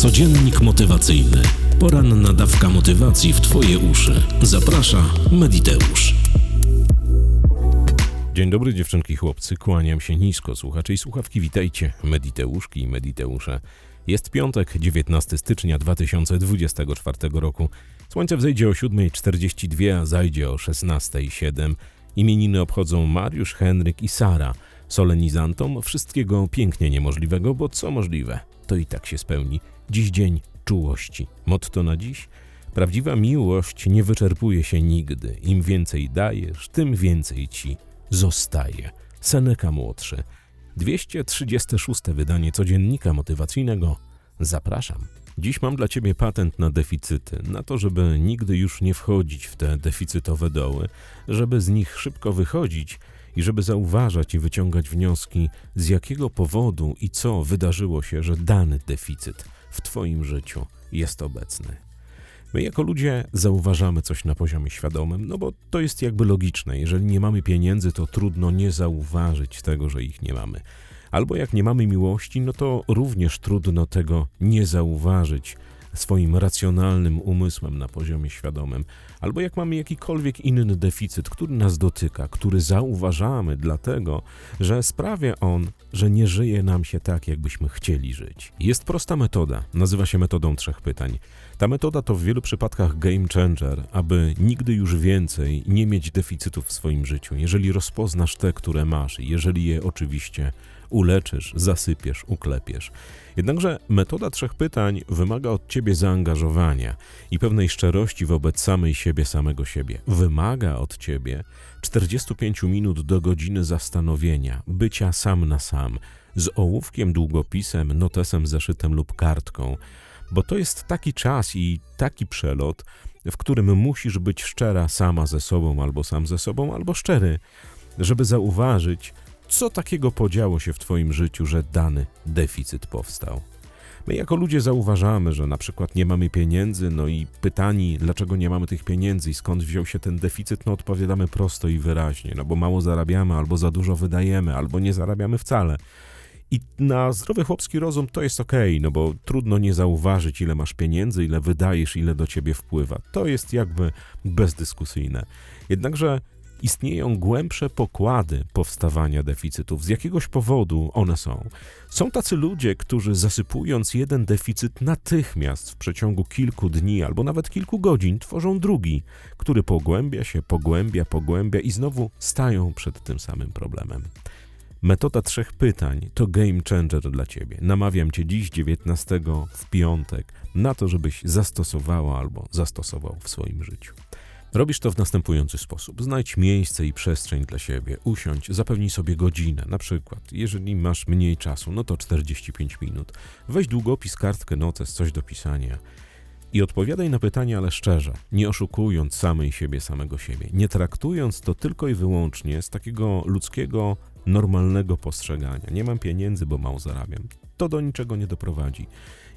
Codziennik motywacyjny. Poranna dawka motywacji w Twoje uszy. Zaprasza Mediteusz. Dzień dobry dziewczynki chłopcy, kłaniam się nisko, słuchacze i słuchawki, witajcie, Mediteuszki i Mediteusze. Jest piątek, 19 stycznia 2024 roku. Słońce wzejdzie o 7.42, a zajdzie o 16.07. Imieniny obchodzą Mariusz, Henryk i Sara. Solenizantom wszystkiego pięknie niemożliwego, bo co możliwe, to i tak się spełni. Dziś dzień czułości. Motto na dziś? Prawdziwa miłość nie wyczerpuje się nigdy. Im więcej dajesz, tym więcej ci zostaje. Seneca Młodszy. 236 wydanie codziennika motywacyjnego. Zapraszam. Dziś mam dla Ciebie patent na deficyty, na to, żeby nigdy już nie wchodzić w te deficytowe doły, żeby z nich szybko wychodzić i żeby zauważać i wyciągać wnioski, z jakiego powodu i co wydarzyło się, że dany deficyt w Twoim życiu jest obecny. My jako ludzie zauważamy coś na poziomie świadomym, no bo to jest jakby logiczne. Jeżeli nie mamy pieniędzy, to trudno nie zauważyć tego, że ich nie mamy. Albo jak nie mamy miłości, no to również trudno tego nie zauważyć swoim racjonalnym umysłem na poziomie świadomym, albo jak mamy jakikolwiek inny deficyt, który nas dotyka, który zauważamy, dlatego że sprawia on, że nie żyje nam się tak, jakbyśmy chcieli żyć. Jest prosta metoda, nazywa się metodą trzech pytań. Ta metoda to w wielu przypadkach game changer, aby nigdy już więcej nie mieć deficytów w swoim życiu. Jeżeli rozpoznasz te, które masz, jeżeli je oczywiście uleczysz, zasypiesz, uklepiesz. Jednakże metoda trzech pytań wymaga od ciebie zaangażowania i pewnej szczerości wobec samej siebie, samego siebie. Wymaga od ciebie 45 minut do godziny zastanowienia, bycia sam na sam, z ołówkiem, długopisem, notesem, zeszytem lub kartką, bo to jest taki czas i taki przelot, w którym musisz być szczera sama ze sobą, albo sam ze sobą, albo szczery, żeby zauważyć, co takiego podziało się w Twoim życiu, że dany deficyt powstał? My jako ludzie zauważamy, że na przykład nie mamy pieniędzy, no i pytani, dlaczego nie mamy tych pieniędzy i skąd wziął się ten deficyt, no odpowiadamy prosto i wyraźnie, no bo mało zarabiamy, albo za dużo wydajemy, albo nie zarabiamy wcale. I na zdrowy chłopski rozum to jest ok, no bo trudno nie zauważyć, ile masz pieniędzy, ile wydajesz, ile do ciebie wpływa. To jest jakby bezdyskusyjne. Jednakże istnieją głębsze pokłady powstawania deficytów. Z jakiegoś powodu one są. Są tacy ludzie, którzy zasypując jeden deficyt natychmiast w przeciągu kilku dni albo nawet kilku godzin tworzą drugi, który pogłębia się, pogłębia, pogłębia i znowu stają przed tym samym problemem. Metoda trzech pytań to game changer dla ciebie. Namawiam cię dziś, 19 w piątek, na to, żebyś zastosowała albo zastosował w swoim życiu. Robisz to w następujący sposób. Znajdź miejsce i przestrzeń dla siebie, usiądź, zapewnij sobie godzinę. Na przykład, jeżeli masz mniej czasu, no to 45 minut. Weź długopis, kartkę, notes, coś do pisania. I odpowiadaj na pytania, ale szczerze, nie oszukując samej siebie, samego siebie, nie traktując to tylko i wyłącznie z takiego ludzkiego, normalnego postrzegania. Nie mam pieniędzy, bo mało zarabiam. To do niczego nie doprowadzi.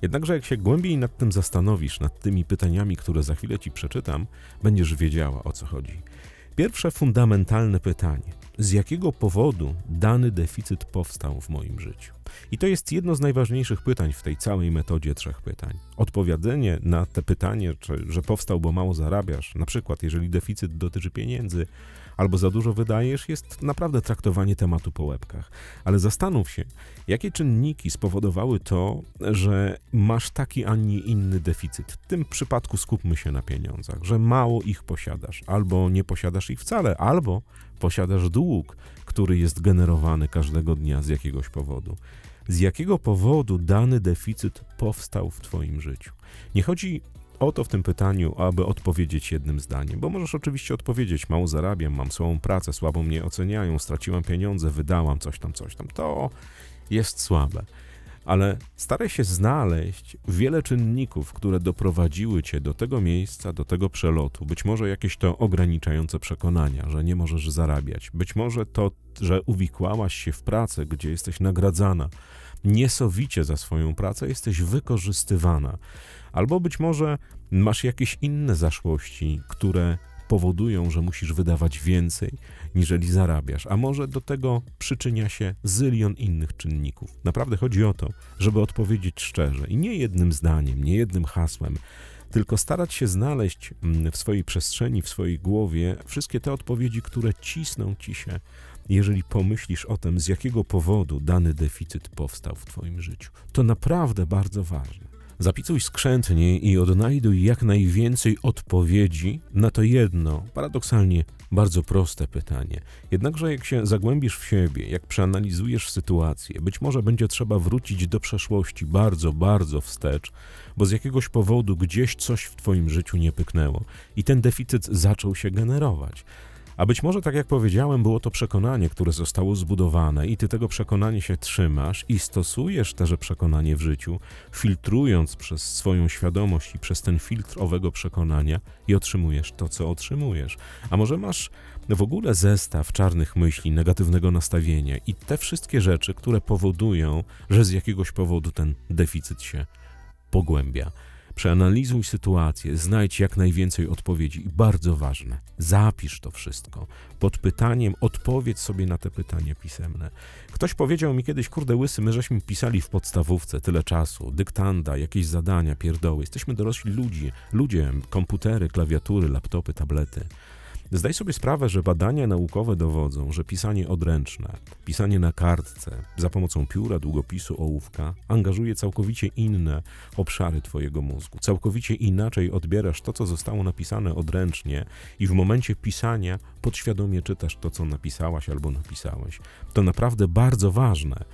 Jednakże jak się głębiej nad tym zastanowisz, nad tymi pytaniami, które za chwilę ci przeczytam, będziesz wiedziała o co chodzi. Pierwsze fundamentalne pytanie: z jakiego powodu dany deficyt powstał w moim życiu? I to jest jedno z najważniejszych pytań w tej całej metodzie trzech pytań. Odpowiedzenie na te pytanie, czy, że powstał, bo mało zarabiasz, na przykład jeżeli deficyt dotyczy pieniędzy, albo za dużo wydajesz, jest naprawdę traktowanie tematu po łebkach. Ale zastanów się, jakie czynniki spowodowały to, że masz taki, a nie inny deficyt. W tym przypadku skupmy się na pieniądzach, że mało ich posiadasz, albo nie posiadasz ich wcale, albo posiadasz dług, który jest generowany każdego dnia z jakiegoś powodu. Z jakiego powodu dany deficyt powstał w Twoim życiu? Nie chodzi o to w tym pytaniu, aby odpowiedzieć jednym zdaniem, bo możesz oczywiście odpowiedzieć: Mało zarabiam, mam słabą pracę, słabo mnie oceniają, straciłam pieniądze, wydałam coś tam, coś tam. To jest słabe. Ale staraj się znaleźć wiele czynników, które doprowadziły cię do tego miejsca, do tego przelotu. Być może jakieś to ograniczające przekonania, że nie możesz zarabiać. Być może to, że uwikłałaś się w pracę, gdzie jesteś nagradzana niesowicie za swoją pracę, jesteś wykorzystywana. Albo być może masz jakieś inne zaszłości, które powodują, że musisz wydawać więcej, niżeli zarabiasz, a może do tego przyczynia się zylion innych czynników. Naprawdę chodzi o to, żeby odpowiedzieć szczerze i nie jednym zdaniem, nie jednym hasłem, tylko starać się znaleźć mm, w swojej przestrzeni, w swojej głowie wszystkie te odpowiedzi, które cisną ci się, jeżeli pomyślisz o tym, z jakiego powodu dany deficyt powstał w Twoim życiu. To naprawdę bardzo ważne. Zapisuj skrzętnie i odnajduj jak najwięcej odpowiedzi na to jedno, paradoksalnie bardzo proste pytanie. Jednakże jak się zagłębisz w siebie, jak przeanalizujesz sytuację, być może będzie trzeba wrócić do przeszłości bardzo, bardzo wstecz, bo z jakiegoś powodu gdzieś coś w Twoim życiu nie pyknęło i ten deficyt zaczął się generować. A być może, tak jak powiedziałem, było to przekonanie, które zostało zbudowane, i ty tego przekonania się trzymasz i stosujesz teże przekonanie w życiu, filtrując przez swoją świadomość i przez ten filtr owego przekonania, i otrzymujesz to, co otrzymujesz. A może masz w ogóle zestaw czarnych myśli, negatywnego nastawienia i te wszystkie rzeczy, które powodują, że z jakiegoś powodu ten deficyt się pogłębia. Przeanalizuj sytuację, znajdź jak najwięcej odpowiedzi i bardzo ważne, zapisz to wszystko. Pod pytaniem odpowiedz sobie na te pytania pisemne. Ktoś powiedział mi kiedyś, kurde łysy, my żeśmy pisali w podstawówce tyle czasu, dyktanda, jakieś zadania, pierdoły. Jesteśmy dorośli ludzie, ludzie, komputery, klawiatury, laptopy, tablety. Zdaj sobie sprawę, że badania naukowe dowodzą, że pisanie odręczne, pisanie na kartce, za pomocą pióra, długopisu, ołówka, angażuje całkowicie inne obszary Twojego mózgu. Całkowicie inaczej odbierasz to, co zostało napisane odręcznie, i w momencie pisania podświadomie czytasz to, co napisałaś albo napisałeś. To naprawdę bardzo ważne.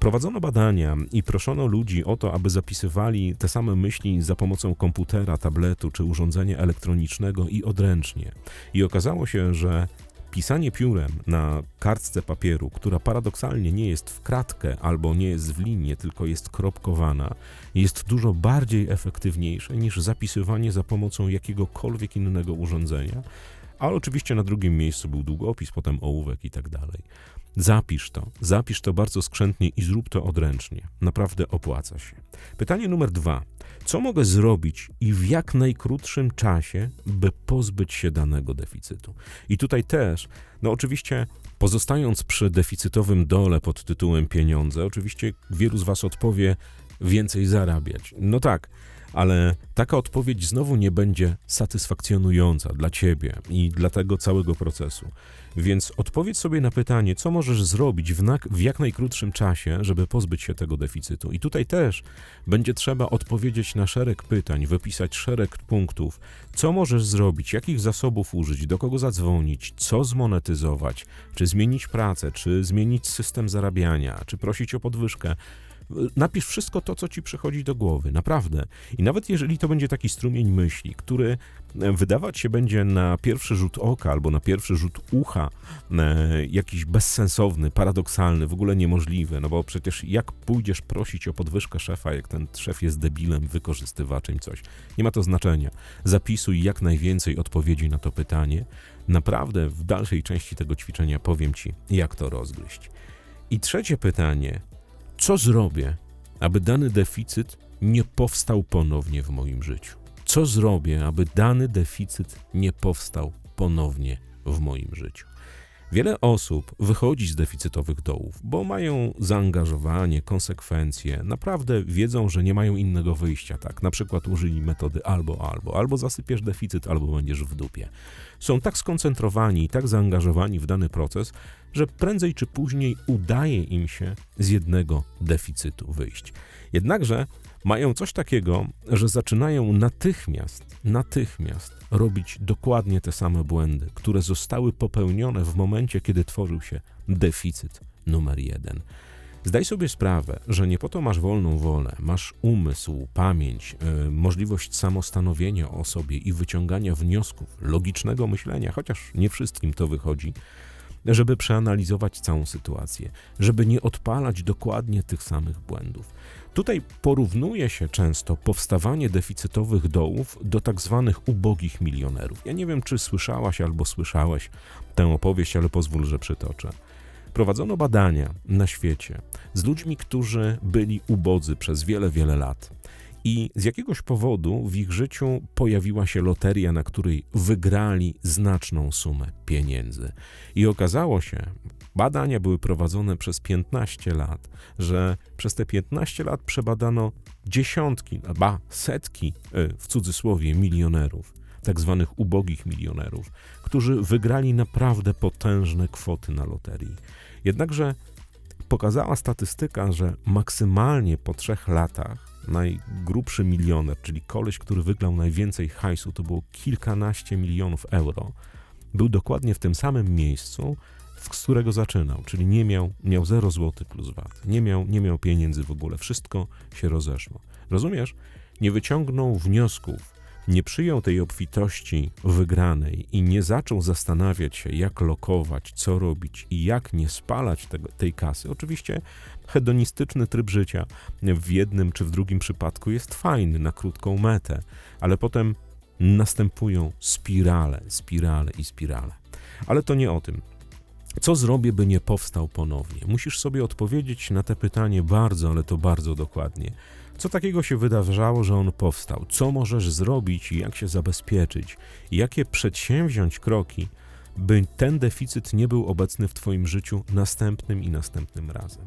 Prowadzono badania i proszono ludzi o to, aby zapisywali te same myśli za pomocą komputera, tabletu czy urządzenia elektronicznego i odręcznie. I okazało się, że pisanie piórem na kartce papieru, która paradoksalnie nie jest w kratkę albo nie jest w linię, tylko jest kropkowana, jest dużo bardziej efektywniejsze niż zapisywanie za pomocą jakiegokolwiek innego urządzenia. Ale oczywiście na drugim miejscu był długopis, potem ołówek i tak dalej. Zapisz to, zapisz to bardzo skrzętnie i zrób to odręcznie. Naprawdę opłaca się. Pytanie numer dwa. Co mogę zrobić i w jak najkrótszym czasie, by pozbyć się danego deficytu? I tutaj też, no oczywiście, pozostając przy deficytowym dole pod tytułem pieniądze, oczywiście wielu z Was odpowie więcej zarabiać. No tak, ale taka odpowiedź znowu nie będzie satysfakcjonująca dla ciebie i dla tego całego procesu. Więc odpowiedz sobie na pytanie, co możesz zrobić w, w jak najkrótszym czasie, żeby pozbyć się tego deficytu. I tutaj też będzie trzeba odpowiedzieć na szereg pytań, wypisać szereg punktów, co możesz zrobić, jakich zasobów użyć, do kogo zadzwonić, co zmonetyzować, czy zmienić pracę, czy zmienić system zarabiania, czy prosić o podwyżkę. Napisz wszystko to, co ci przychodzi do głowy, naprawdę. I nawet jeżeli to będzie taki strumień myśli, który e, wydawać się będzie na pierwszy rzut oka albo na pierwszy rzut ucha e, jakiś bezsensowny, paradoksalny, w ogóle niemożliwy, no bo przecież jak pójdziesz prosić o podwyżkę szefa, jak ten szef jest debilem, wykorzystywaczem, coś. Nie ma to znaczenia. Zapisuj jak najwięcej odpowiedzi na to pytanie. Naprawdę w dalszej części tego ćwiczenia powiem ci, jak to rozgryźć. I trzecie pytanie, co zrobię, aby dany deficyt nie powstał ponownie w moim życiu? Co zrobię, aby dany deficyt nie powstał ponownie w moim życiu? Wiele osób wychodzi z deficytowych dołów, bo mają zaangażowanie, konsekwencje, naprawdę wiedzą, że nie mają innego wyjścia. Tak, na przykład użyli metody albo, albo, albo zasypiesz deficyt, albo będziesz w dupie. Są tak skoncentrowani i tak zaangażowani w dany proces, że prędzej czy później udaje im się z jednego deficytu wyjść. Jednakże mają coś takiego, że zaczynają natychmiast, natychmiast robić dokładnie te same błędy, które zostały popełnione w momencie, kiedy tworzył się deficyt numer jeden. Zdaj sobie sprawę, że nie po to masz wolną wolę, masz umysł, pamięć, yy, możliwość samostanowienia o sobie i wyciągania wniosków, logicznego myślenia, chociaż nie wszystkim to wychodzi, żeby przeanalizować całą sytuację, żeby nie odpalać dokładnie tych samych błędów. Tutaj porównuje się często powstawanie deficytowych dołów do tak zwanych ubogich milionerów. Ja nie wiem, czy słyszałaś albo słyszałeś tę opowieść, ale pozwól, że przytoczę. Prowadzono badania na świecie z ludźmi, którzy byli ubodzy przez wiele, wiele lat. I z jakiegoś powodu w ich życiu pojawiła się loteria, na której wygrali znaczną sumę pieniędzy. I okazało się, badania były prowadzone przez 15 lat, że przez te 15 lat przebadano dziesiątki, ba, setki y, w cudzysłowie milionerów, tak zwanych ubogich milionerów, którzy wygrali naprawdę potężne kwoty na loterii. Jednakże pokazała statystyka, że maksymalnie po trzech latach najgrubszy milioner, czyli koleś, który wygrał najwięcej hajsu, to było kilkanaście milionów euro, był dokładnie w tym samym miejscu, z którego zaczynał, czyli nie miał, miał 0 zł plus VAT, nie miał, nie miał pieniędzy w ogóle, wszystko się rozeszło. Rozumiesz? Nie wyciągnął wniosków, nie przyjął tej obfitości wygranej i nie zaczął zastanawiać się, jak lokować, co robić i jak nie spalać tego, tej kasy. Oczywiście hedonistyczny tryb życia w jednym czy w drugim przypadku jest fajny na krótką metę, ale potem następują spirale, spirale i spirale. Ale to nie o tym. Co zrobię, by nie powstał ponownie? Musisz sobie odpowiedzieć na te pytanie bardzo, ale to bardzo dokładnie. Co takiego się wydarzało, że on powstał? Co możesz zrobić i jak się zabezpieczyć? Jakie przedsięwziąć kroki, by ten deficyt nie był obecny w Twoim życiu następnym i następnym razem?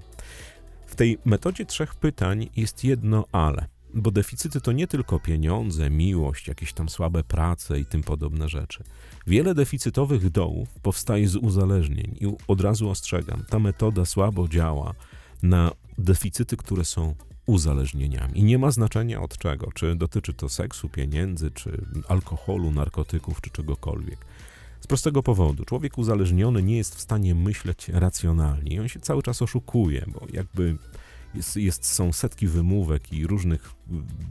W tej metodzie trzech pytań jest jedno ale, bo deficyty to nie tylko pieniądze, miłość, jakieś tam słabe prace i tym podobne rzeczy. Wiele deficytowych dołów powstaje z uzależnień i od razu ostrzegam, ta metoda słabo działa na deficyty, które są uzależnieniami. I nie ma znaczenia od czego, czy dotyczy to seksu, pieniędzy, czy alkoholu, narkotyków, czy czegokolwiek. Z prostego powodu, człowiek uzależniony nie jest w stanie myśleć racjonalnie i on się cały czas oszukuje, bo jakby jest, jest, są setki wymówek i różnych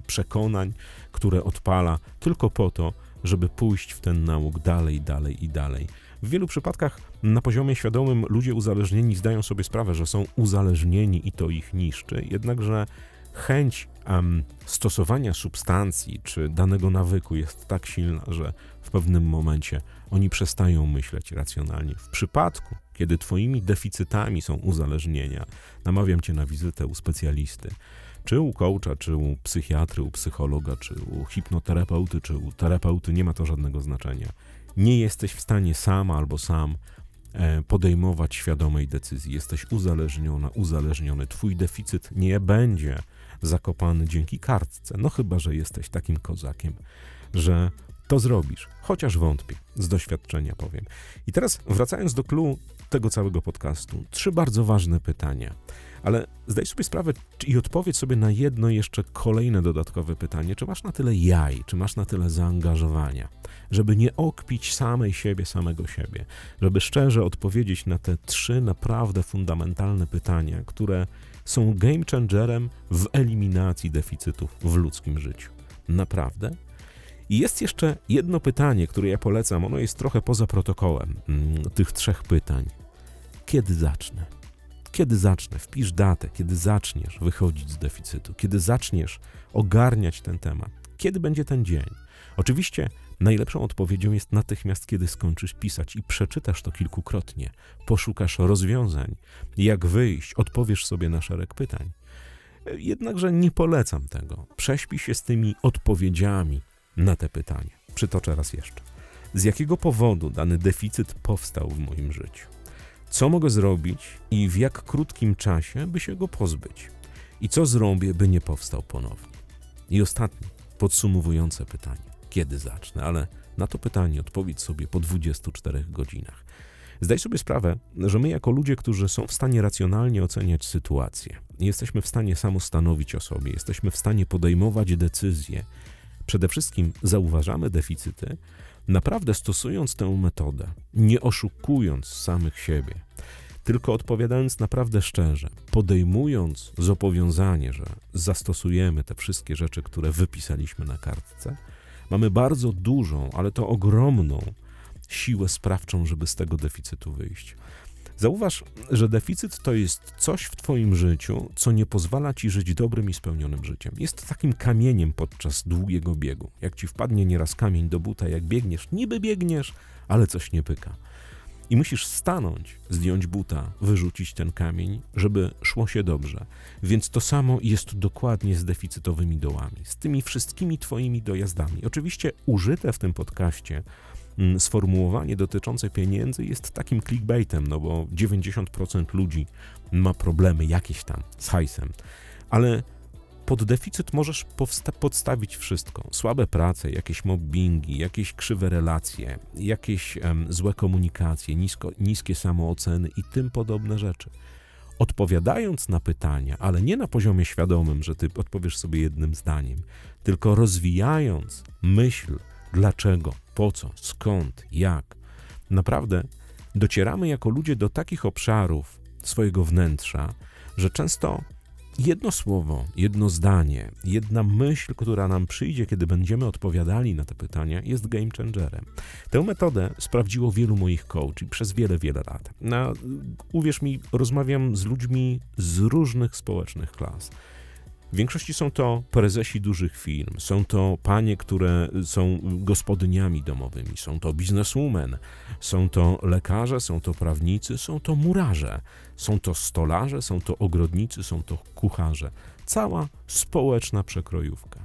przekonań, które odpala tylko po to, żeby pójść w ten nauk dalej, dalej i dalej. W wielu przypadkach na poziomie świadomym ludzie uzależnieni zdają sobie sprawę, że są uzależnieni i to ich niszczy, jednakże chęć um, stosowania substancji czy danego nawyku jest tak silna, że w pewnym momencie oni przestają myśleć racjonalnie. W przypadku, kiedy Twoimi deficytami są uzależnienia, namawiam Cię na wizytę u specjalisty, czy u coacha, czy u psychiatry, u psychologa, czy u hipnoterapeuty, czy u terapeuty, nie ma to żadnego znaczenia. Nie jesteś w stanie sam albo sam e, podejmować świadomej decyzji. Jesteś uzależniona, uzależniony. Twój deficyt nie będzie zakopany dzięki kartce. No chyba, że jesteś takim kozakiem, że to zrobisz. Chociaż wątpię, z doświadczenia powiem. I teraz wracając do clue tego całego podcastu, trzy bardzo ważne pytania. Ale zdaj sobie sprawę i odpowiedz sobie na jedno jeszcze kolejne dodatkowe pytanie. Czy masz na tyle jaj, czy masz na tyle zaangażowania, żeby nie okpić samej siebie, samego siebie, żeby szczerze odpowiedzieć na te trzy naprawdę fundamentalne pytania, które są game changerem w eliminacji deficytów w ludzkim życiu. Naprawdę? I jest jeszcze jedno pytanie, które ja polecam. Ono jest trochę poza protokołem mm, tych trzech pytań. Kiedy zacznę? Kiedy zacznę? Wpisz datę, kiedy zaczniesz wychodzić z deficytu, kiedy zaczniesz ogarniać ten temat, kiedy będzie ten dzień. Oczywiście najlepszą odpowiedzią jest natychmiast, kiedy skończysz pisać i przeczytasz to kilkukrotnie, poszukasz rozwiązań, jak wyjść, odpowiesz sobie na szereg pytań. Jednakże nie polecam tego. Prześpij się z tymi odpowiedziami na te pytania. Przytoczę raz jeszcze. Z jakiego powodu dany deficyt powstał w moim życiu? Co mogę zrobić i w jak krótkim czasie, by się go pozbyć? I co zrobię, by nie powstał ponownie? I ostatnie, podsumowujące pytanie. Kiedy zacznę? Ale na to pytanie odpowiedz sobie po 24 godzinach. Zdaj sobie sprawę, że my, jako ludzie, którzy są w stanie racjonalnie oceniać sytuację, jesteśmy w stanie samostanowić o sobie, jesteśmy w stanie podejmować decyzje, przede wszystkim zauważamy deficyty, naprawdę stosując tę metodę, nie oszukując samych siebie, tylko odpowiadając naprawdę szczerze, podejmując zobowiązanie, że zastosujemy te wszystkie rzeczy, które wypisaliśmy na kartce, mamy bardzo dużą, ale to ogromną siłę sprawczą, żeby z tego deficytu wyjść. Zauważ, że deficyt to jest coś w Twoim życiu, co nie pozwala Ci żyć dobrym i spełnionym życiem. Jest takim kamieniem podczas długiego biegu. Jak Ci wpadnie nieraz kamień do buta, jak biegniesz, niby biegniesz, ale coś nie pyka. I musisz stanąć, zdjąć buta, wyrzucić ten kamień, żeby szło się dobrze. Więc to samo jest dokładnie z deficytowymi dołami, z tymi wszystkimi Twoimi dojazdami. Oczywiście użyte w tym podcaście sformułowanie dotyczące pieniędzy jest takim clickbaitem, no bo 90% ludzi ma problemy jakieś tam z hajsem, ale pod deficyt możesz podstawić wszystko. Słabe prace, jakieś mobbingi, jakieś krzywe relacje, jakieś em, złe komunikacje, nisko, niskie samooceny i tym podobne rzeczy. Odpowiadając na pytania, ale nie na poziomie świadomym, że ty odpowiesz sobie jednym zdaniem, tylko rozwijając myśl, dlaczego, po co, skąd, jak, naprawdę docieramy jako ludzie do takich obszarów swojego wnętrza, że często jedno słowo, jedno zdanie, jedna myśl, która nam przyjdzie, kiedy będziemy odpowiadali na te pytania, jest game changerem. Tę metodę sprawdziło wielu moich coachi przez wiele, wiele lat. Na, uwierz mi, rozmawiam z ludźmi z różnych społecznych klas. W większości są to prezesi dużych firm, są to panie, które są gospodyniami domowymi, są to bizneswomen, są to lekarze, są to prawnicy, są to murarze, są to stolarze, są to ogrodnicy, są to kucharze. Cała społeczna przekrojówka.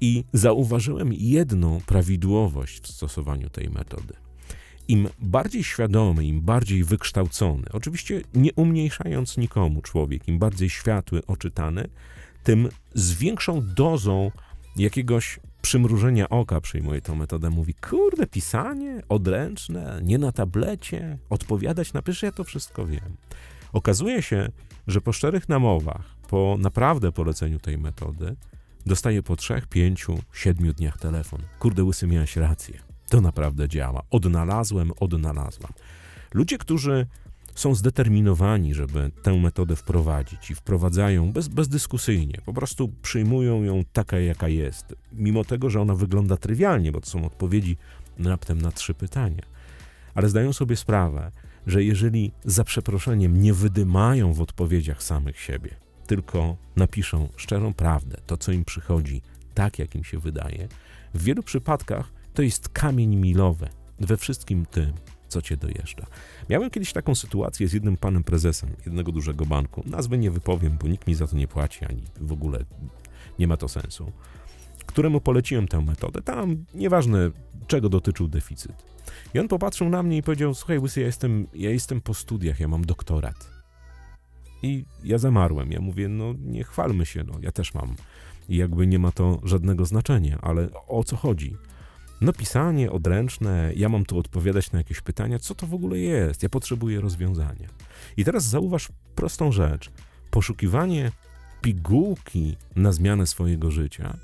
I zauważyłem jedną prawidłowość w stosowaniu tej metody. Im bardziej świadomy, im bardziej wykształcony, oczywiście nie umniejszając nikomu człowiek, im bardziej światły, oczytany, tym z większą dozą jakiegoś przymrużenia oka przyjmuje tę metodę. Mówi, kurde, pisanie odręczne, nie na tablecie, odpowiadać na pysze, ja to wszystko wiem. Okazuje się, że po szczerych namowach, po naprawdę poleceniu tej metody, dostaje po trzech, pięciu, siedmiu dniach telefon. Kurde, łysy, miałeś rację. To naprawdę działa. Odnalazłem, odnalazłam. Ludzie, którzy są zdeterminowani, żeby tę metodę wprowadzić i wprowadzają bez, bezdyskusyjnie. Po prostu przyjmują ją taka, jaka jest, mimo tego, że ona wygląda trywialnie, bo to są odpowiedzi raptem na trzy pytania. Ale zdają sobie sprawę, że jeżeli za przeproszeniem nie wydymają w odpowiedziach samych siebie, tylko napiszą szczerą prawdę, to co im przychodzi, tak jak im się wydaje, w wielu przypadkach to jest kamień milowy we wszystkim tym, co cię dojeżdża. Miałem kiedyś taką sytuację z jednym panem prezesem jednego dużego banku. Nazwy nie wypowiem, bo nikt mi za to nie płaci, ani w ogóle nie ma to sensu. Któremu poleciłem tę metodę. Tam nieważne, czego dotyczył deficyt. I on popatrzył na mnie i powiedział: Słuchaj, Łysy, ja jestem, ja jestem po studiach, ja mam doktorat. I ja zamarłem. Ja mówię: No, nie chwalmy się, no, ja też mam. I jakby nie ma to żadnego znaczenia, ale o co chodzi? No pisanie odręczne, ja mam tu odpowiadać na jakieś pytania, co to w ogóle jest? Ja potrzebuję rozwiązania. I teraz zauważ prostą rzecz. Poszukiwanie pigułki na zmianę swojego życia,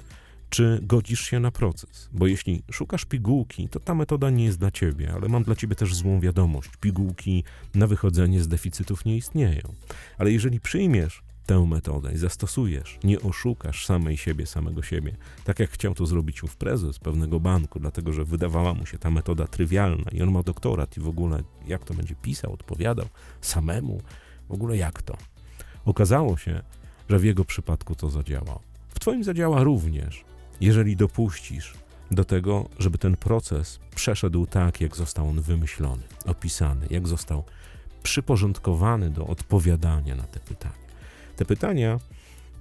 czy godzisz się na proces? Bo jeśli szukasz pigułki, to ta metoda nie jest dla ciebie, ale mam dla ciebie też złą wiadomość. Pigułki na wychodzenie z deficytów nie istnieją. Ale jeżeli przyjmiesz tę metodę i zastosujesz, nie oszukasz samej siebie, samego siebie, tak jak chciał to zrobić ów prezes pewnego banku, dlatego że wydawała mu się ta metoda trywialna i on ma doktorat i w ogóle jak to będzie pisał, odpowiadał samemu, w ogóle jak to. Okazało się, że w jego przypadku to zadziałało. W twoim zadziała również, jeżeli dopuścisz do tego, żeby ten proces przeszedł tak, jak został on wymyślony, opisany, jak został przyporządkowany do odpowiadania na te pytania. Te pytania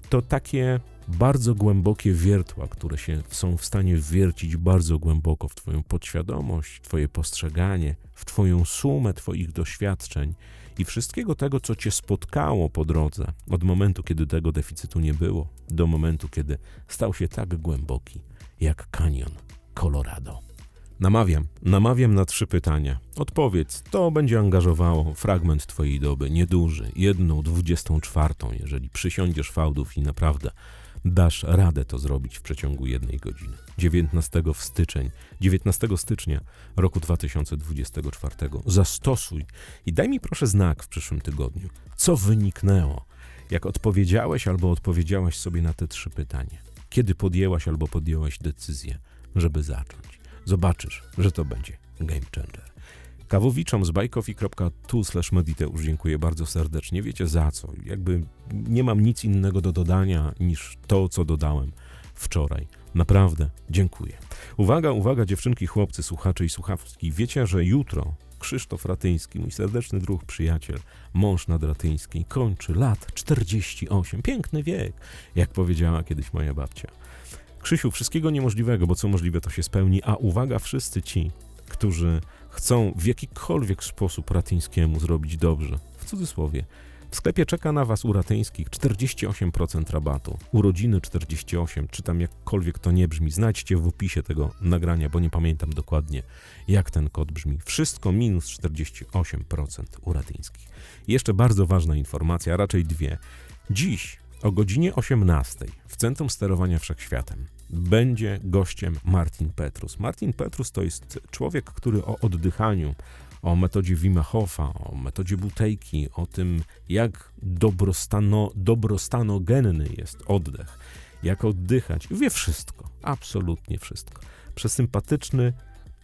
to takie bardzo głębokie wiertła, które się są w stanie wiercić bardzo głęboko w Twoją podświadomość, Twoje postrzeganie, w Twoją sumę Twoich doświadczeń i wszystkiego tego, co Cię spotkało po drodze, od momentu, kiedy tego deficytu nie było, do momentu, kiedy stał się tak głęboki jak kanion Colorado. Namawiam, namawiam na trzy pytania. Odpowiedz, to będzie angażowało fragment Twojej doby, nieduży, jedną, dwudziestą czwartą, jeżeli przysiądziesz fałdów i naprawdę dasz radę to zrobić w przeciągu jednej godziny. 19 w styczeń, 19 stycznia roku 2024. Zastosuj i daj mi proszę znak w przyszłym tygodniu. Co wyniknęło, jak odpowiedziałeś albo odpowiedziałaś sobie na te trzy pytania? Kiedy podjęłaś albo podjęłaś decyzję, żeby zacząć? Zobaczysz, że to będzie game changer. Kawowiczom z bajkofi.tu slash mediteusz dziękuję bardzo serdecznie. Wiecie za co? Jakby nie mam nic innego do dodania niż to, co dodałem wczoraj. Naprawdę dziękuję. Uwaga, uwaga, dziewczynki, chłopcy, słuchacze i słuchawki. Wiecie, że jutro Krzysztof Ratyński, mój serdeczny druh, przyjaciel, mąż nadratyński, kończy lat 48. Piękny wiek, jak powiedziała kiedyś moja babcia. Krzysiu, wszystkiego niemożliwego, bo co możliwe, to się spełni. A uwaga, wszyscy ci, którzy chcą w jakikolwiek sposób Ratyńskiemu zrobić dobrze, w cudzysłowie, w sklepie czeka na Was u Ratyńskich 48% rabatu. Urodziny 48, czy tam jakkolwiek to nie brzmi. Znajdźcie w opisie tego nagrania, bo nie pamiętam dokładnie, jak ten kod brzmi. Wszystko minus 48% u Ratyńskich. Jeszcze bardzo ważna informacja, raczej dwie. Dziś o godzinie 18 w Centrum Sterowania Wszechświatem będzie gościem Martin Petrus. Martin Petrus to jest człowiek, który o oddychaniu, o metodzie Wima Hofa, o metodzie butejki, o tym, jak dobrostano, dobrostanogenny jest oddech, jak oddychać. Wie wszystko, absolutnie wszystko. Przesympatyczny,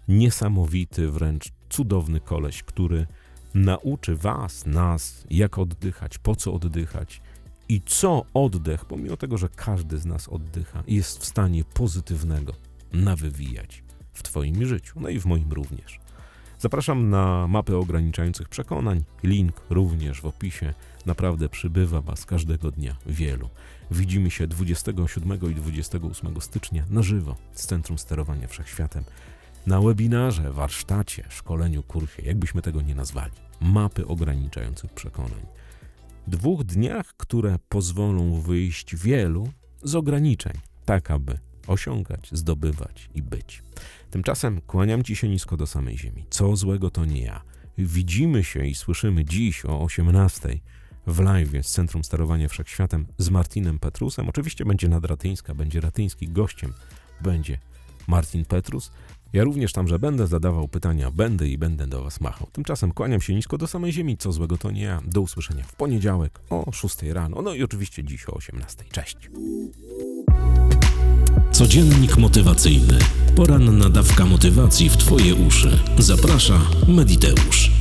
niesamowity, wręcz cudowny koleś, który nauczy was, nas, jak oddychać, po co oddychać i co oddech, pomimo tego, że każdy z nas oddycha, jest w stanie pozytywnego nawywijać w Twoim życiu, no i w moim również. Zapraszam na mapę ograniczających przekonań. Link również w opisie. Naprawdę przybywa Was każdego dnia wielu. Widzimy się 27 i 28 stycznia na żywo z Centrum Sterowania Wszechświatem. Na webinarze, warsztacie, szkoleniu, kursie, jakbyśmy tego nie nazwali. Mapy ograniczających przekonań. Dwóch dniach, które pozwolą wyjść wielu z ograniczeń, tak aby osiągać, zdobywać i być. Tymczasem kłaniam Ci się nisko do samej ziemi. Co złego to nie ja. Widzimy się i słyszymy dziś o 18 w live z Centrum Sterowania Wszechświatem z Martinem Petrusem. Oczywiście będzie Nadratyńska, będzie Ratyński, gościem będzie Martin Petrus. Ja również tamże będę zadawał pytania, będę i będę do Was machał. Tymczasem kłaniam się nisko do samej ziemi, co złego to nie ja. Do usłyszenia w poniedziałek o 6 rano, no i oczywiście dziś o 18. Cześć. Codziennik motywacyjny. Poranna dawka motywacji w Twoje uszy. Zaprasza Mediteusz.